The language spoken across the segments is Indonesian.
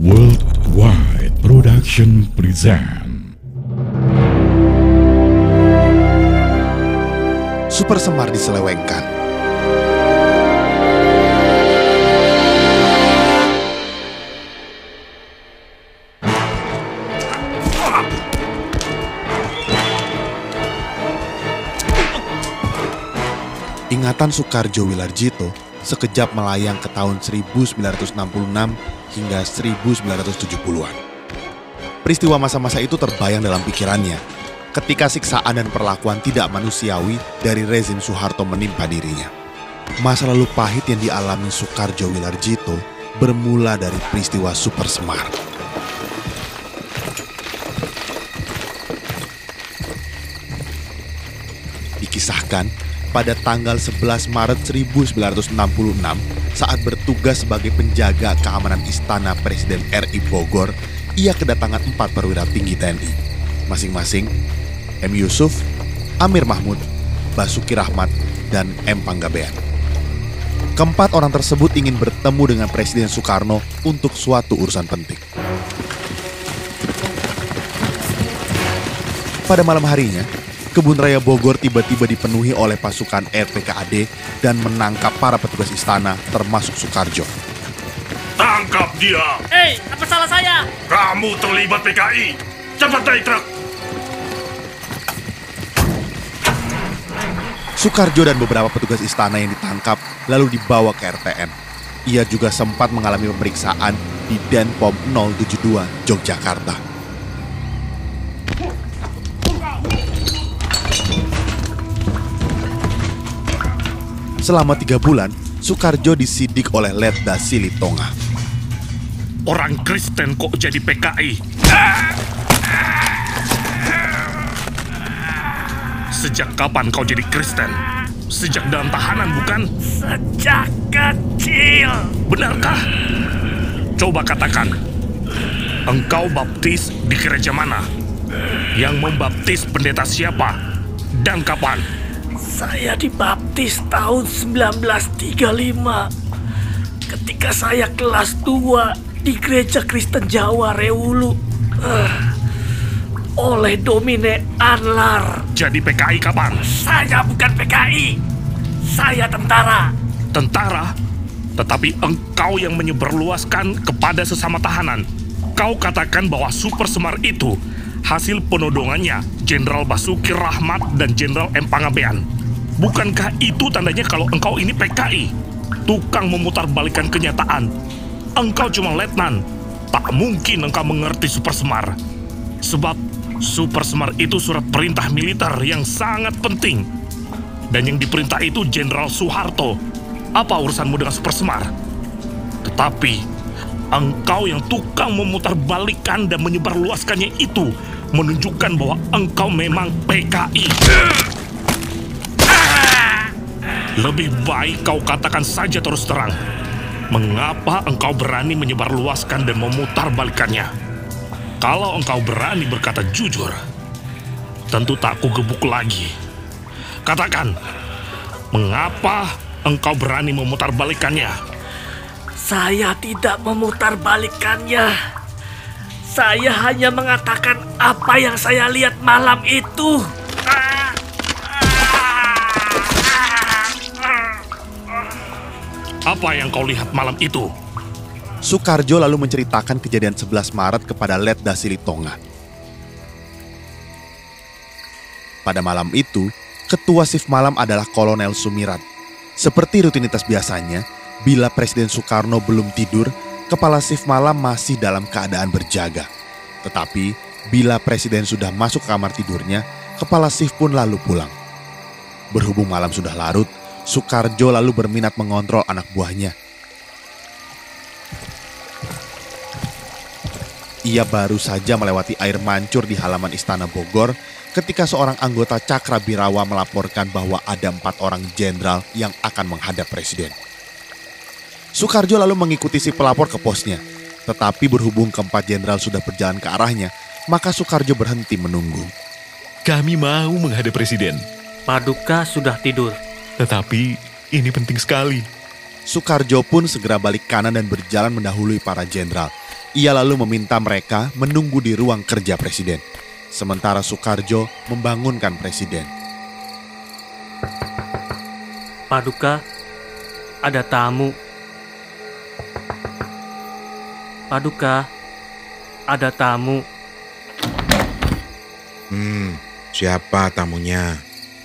Worldwide Production present Super Semar diselewengkan. Ingatan Soekarjo Wilarjito sekejap melayang ke tahun 1966 hingga 1970-an. Peristiwa masa-masa itu terbayang dalam pikirannya ketika siksaan dan perlakuan tidak manusiawi dari rezim Soeharto menimpa dirinya. Masa lalu pahit yang dialami Soekarjo Wilarjito bermula dari peristiwa Super Semar. Dikisahkan, pada tanggal 11 Maret 1966 saat bertugas sebagai penjaga keamanan Istana Presiden RI Bogor, ia kedatangan empat perwira tinggi TNI, masing-masing M. Yusuf, Amir Mahmud, Basuki Rahmat, dan M. Panggabean. Keempat orang tersebut ingin bertemu dengan Presiden Soekarno untuk suatu urusan penting. Pada malam harinya, Kebun Raya Bogor tiba-tiba dipenuhi oleh pasukan RPKAD dan menangkap para petugas istana termasuk Soekarjo. Tangkap dia! Hei, apa salah saya? Kamu terlibat PKI! Cepat naik truk! Soekarjo dan beberapa petugas istana yang ditangkap lalu dibawa ke RTN. Ia juga sempat mengalami pemeriksaan di Denpom 072 Yogyakarta. Selama tiga bulan, Soekarjo disidik oleh Letda Silitonga. Orang Kristen kok jadi PKI? Sejak kapan kau jadi Kristen? Sejak dalam tahanan bukan? Sejak kecil. Benarkah? Coba katakan. Engkau baptis di gereja mana? Yang membaptis pendeta siapa? Dan kapan? Saya dibaptis tahun 1935. Ketika saya kelas 2 di Gereja Kristen Jawa Rewulu. Eh, oleh Domine Anlar. Jadi PKI kapan? Saya bukan PKI. Saya tentara. Tentara? Tetapi engkau yang menyebarluaskan kepada sesama tahanan. Kau katakan bahwa Super Semar itu hasil penodongannya Jenderal Basuki Rahmat dan Jenderal M. Pangabean. Bukankah itu tandanya kalau engkau ini PKI? Tukang memutarbalikkan kenyataan. Engkau cuma letnan. Tak mungkin engkau mengerti Super Semar. Sebab Super Semar itu surat perintah militer yang sangat penting. Dan yang diperintah itu Jenderal Soeharto. Apa urusanmu dengan Super Semar? Tetapi, engkau yang tukang memutarbalikkan dan menyebarluaskannya itu menunjukkan bahwa engkau memang PKI. Lebih baik kau katakan saja terus terang. Mengapa engkau berani menyebarluaskan dan memutarbalikannya? Kalau engkau berani berkata jujur, tentu tak kugebuk lagi. Katakan, mengapa engkau berani memutarbalikannya? Saya tidak memutarbalikkannya. Saya hanya mengatakan apa yang saya lihat malam itu. Apa yang kau lihat malam itu? Soekarjo lalu menceritakan kejadian 11 Maret kepada Letda Silitonga. Pada malam itu, ketua shift malam adalah Kolonel Sumirat. Seperti rutinitas biasanya, bila Presiden Soekarno belum tidur, kepala shift malam masih dalam keadaan berjaga. Tetapi, bila Presiden sudah masuk kamar tidurnya, kepala shift pun lalu pulang. Berhubung malam sudah larut, Soekarjo lalu berminat mengontrol anak buahnya. Ia baru saja melewati air mancur di halaman Istana Bogor ketika seorang anggota Cakra Birawa melaporkan bahwa ada empat orang jenderal yang akan menghadap presiden. Soekarjo lalu mengikuti si pelapor ke posnya, tetapi berhubung keempat jenderal sudah berjalan ke arahnya, maka Soekarjo berhenti menunggu. Kami mau menghadap presiden, Paduka sudah tidur. Tetapi ini penting sekali. Soekarjo pun segera balik kanan dan berjalan mendahului para jenderal. Ia lalu meminta mereka menunggu di ruang kerja presiden. Sementara Soekarjo membangunkan presiden. Paduka, ada tamu. Paduka, ada tamu. Hmm, siapa tamunya?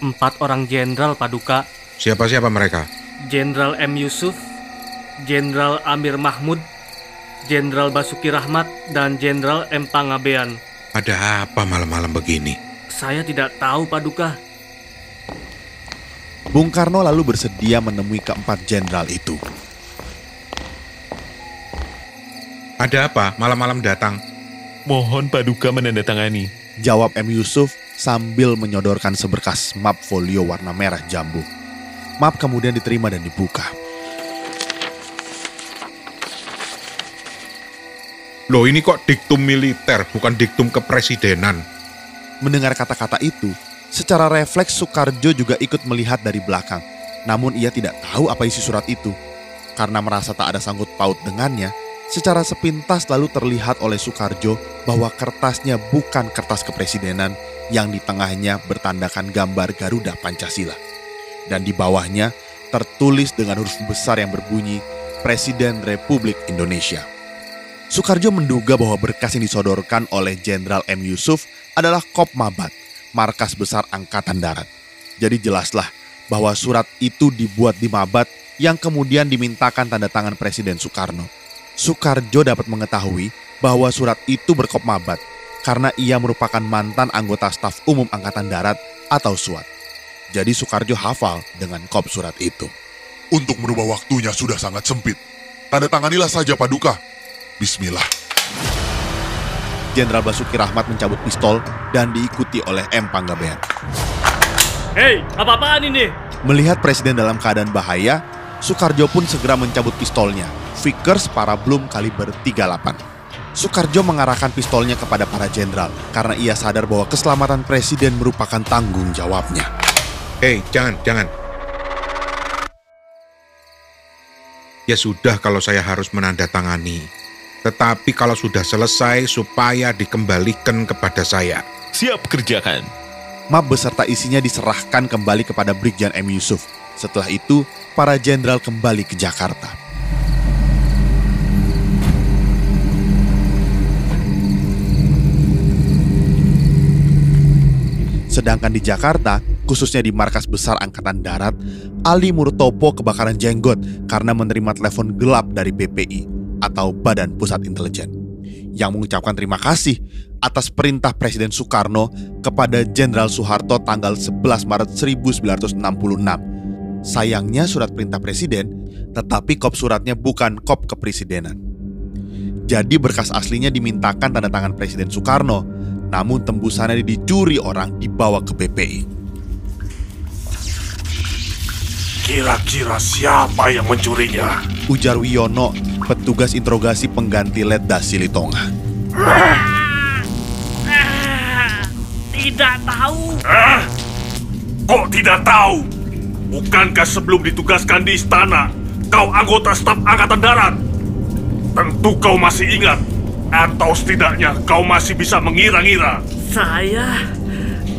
Empat orang jenderal Paduka. Siapa-siapa mereka? Jenderal M. Yusuf, Jenderal Amir Mahmud, Jenderal Basuki Rahmat, dan Jenderal M. Pangabean. Ada apa malam-malam begini? Saya tidak tahu, Paduka. Bung Karno lalu bersedia menemui keempat jenderal itu. Ada apa malam-malam datang? Mohon Paduka menandatangani. Jawab M. Yusuf sambil menyodorkan seberkas map folio warna merah jambu. Map kemudian diterima dan dibuka. Loh ini kok diktum militer, bukan diktum kepresidenan. Mendengar kata-kata itu, secara refleks Soekarjo juga ikut melihat dari belakang. Namun ia tidak tahu apa isi surat itu. Karena merasa tak ada sangkut paut dengannya, secara sepintas lalu terlihat oleh Soekarjo bahwa kertasnya bukan kertas kepresidenan yang di tengahnya bertandakan gambar Garuda Pancasila. Dan di bawahnya tertulis dengan huruf besar yang berbunyi Presiden Republik Indonesia. Soekarjo menduga bahwa berkas yang disodorkan oleh Jenderal M. Yusuf adalah Kop Mabat, markas besar Angkatan Darat. Jadi jelaslah bahwa surat itu dibuat di Mabat yang kemudian dimintakan tanda tangan Presiden Soekarno. Soekarjo dapat mengetahui bahwa surat itu berkop Mabat karena ia merupakan mantan anggota staf umum Angkatan Darat atau SWAT. Jadi Soekarjo hafal dengan kop surat itu. Untuk merubah waktunya sudah sangat sempit. Tanda tanganilah saja Paduka. Bismillah. Jenderal Basuki Rahmat mencabut pistol dan diikuti oleh M. Panggabean. Hei, apa-apaan ini? Melihat presiden dalam keadaan bahaya, Soekarjo pun segera mencabut pistolnya, Vickers Parablum kaliber 38. Soekarjo mengarahkan pistolnya kepada para jenderal karena ia sadar bahwa keselamatan presiden merupakan tanggung jawabnya. Hei, jangan, jangan. Ya sudah kalau saya harus menandatangani. Tetapi kalau sudah selesai supaya dikembalikan kepada saya. Siap kerjakan. Map beserta isinya diserahkan kembali kepada Brigjen M. Yusuf. Setelah itu, para jenderal kembali ke Jakarta. Sedangkan di Jakarta, khususnya di markas besar Angkatan Darat, Ali Murtopo kebakaran jenggot karena menerima telepon gelap dari BPI atau Badan Pusat Intelijen yang mengucapkan terima kasih atas perintah Presiden Soekarno kepada Jenderal Soeharto tanggal 11 Maret 1966. Sayangnya surat perintah presiden, tetapi kop suratnya bukan kop kepresidenan. Jadi berkas aslinya dimintakan tanda tangan Presiden Soekarno, namun tembusannya dicuri orang dibawa ke BPI. Kira-kira siapa yang mencurinya? Ujar Wiono, petugas interogasi pengganti Letda Silitonga. Tidak tahu. Hah? Kok tidak tahu? Bukankah sebelum ditugaskan di istana, kau anggota staf Angkatan Darat? Tentu kau masih ingat, atau setidaknya kau masih bisa mengira-ngira. Saya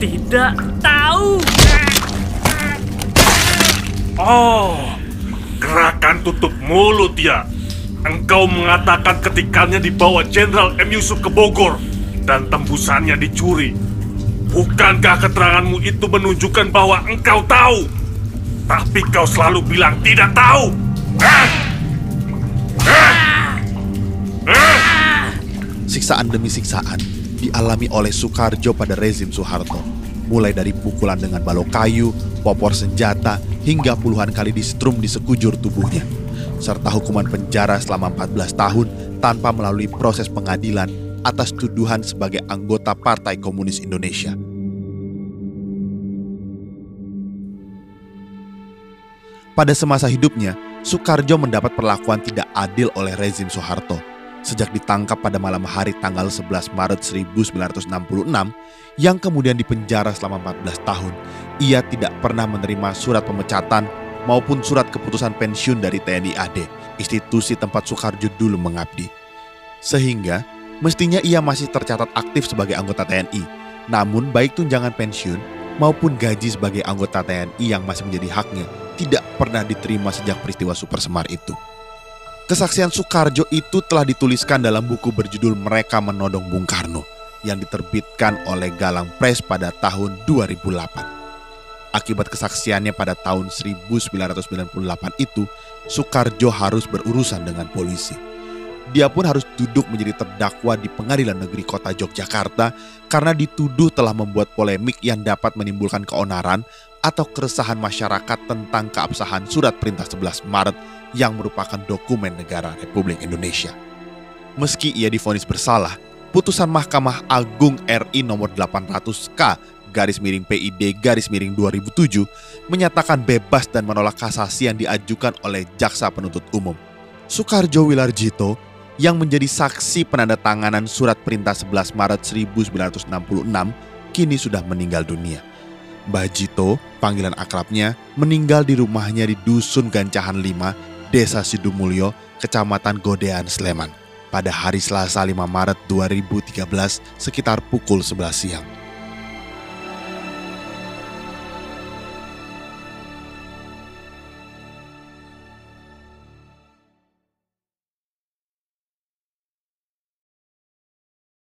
tidak tahu. Oh, gerakan tutup mulut ya. Engkau mengatakan ketikannya dibawa Jenderal M. Yusuf ke Bogor dan tembusannya dicuri. Bukankah keteranganmu itu menunjukkan bahwa engkau tahu? Tapi kau selalu bilang tidak tahu. Hah? Hah? Hah? Siksaan demi siksaan dialami oleh Soekarjo pada rezim Soeharto. Mulai dari pukulan dengan balok kayu, popor senjata, hingga puluhan kali disetrum di sekujur tubuhnya. Serta hukuman penjara selama 14 tahun tanpa melalui proses pengadilan atas tuduhan sebagai anggota Partai Komunis Indonesia. Pada semasa hidupnya, Soekarjo mendapat perlakuan tidak adil oleh rezim Soeharto. Sejak ditangkap pada malam hari tanggal 11 Maret 1966, yang kemudian dipenjara selama 14 tahun, ia tidak pernah menerima surat pemecatan maupun surat keputusan pensiun dari TNI AD, institusi tempat Soekarjo dulu mengabdi. Sehingga mestinya ia masih tercatat aktif sebagai anggota TNI. Namun baik tunjangan pensiun maupun gaji sebagai anggota TNI yang masih menjadi haknya tidak pernah diterima sejak peristiwa Super Semar itu. Kesaksian Soekarjo itu telah dituliskan dalam buku berjudul Mereka Menodong Bung Karno yang diterbitkan oleh Galang Press pada tahun 2008. Akibat kesaksiannya pada tahun 1998 itu, Soekarjo harus berurusan dengan polisi. Dia pun harus duduk menjadi terdakwa di Pengadilan Negeri Kota Yogyakarta karena dituduh telah membuat polemik yang dapat menimbulkan keonaran atau keresahan masyarakat tentang keabsahan Surat Perintah 11 Maret yang merupakan dokumen negara Republik Indonesia. Meski ia difonis bersalah, putusan Mahkamah Agung RI nomor 800K garis miring PID garis miring 2007 menyatakan bebas dan menolak kasasi yang diajukan oleh jaksa penuntut umum. Soekarjo Wilarjito yang menjadi saksi penandatanganan surat perintah 11 Maret 1966 kini sudah meninggal dunia. Mbah Jito, panggilan akrabnya, meninggal di rumahnya di Dusun Gancahan 5, Desa Sidumulyo, Kecamatan Godean, Sleman pada hari Selasa 5 Maret 2013 sekitar pukul 11 siang.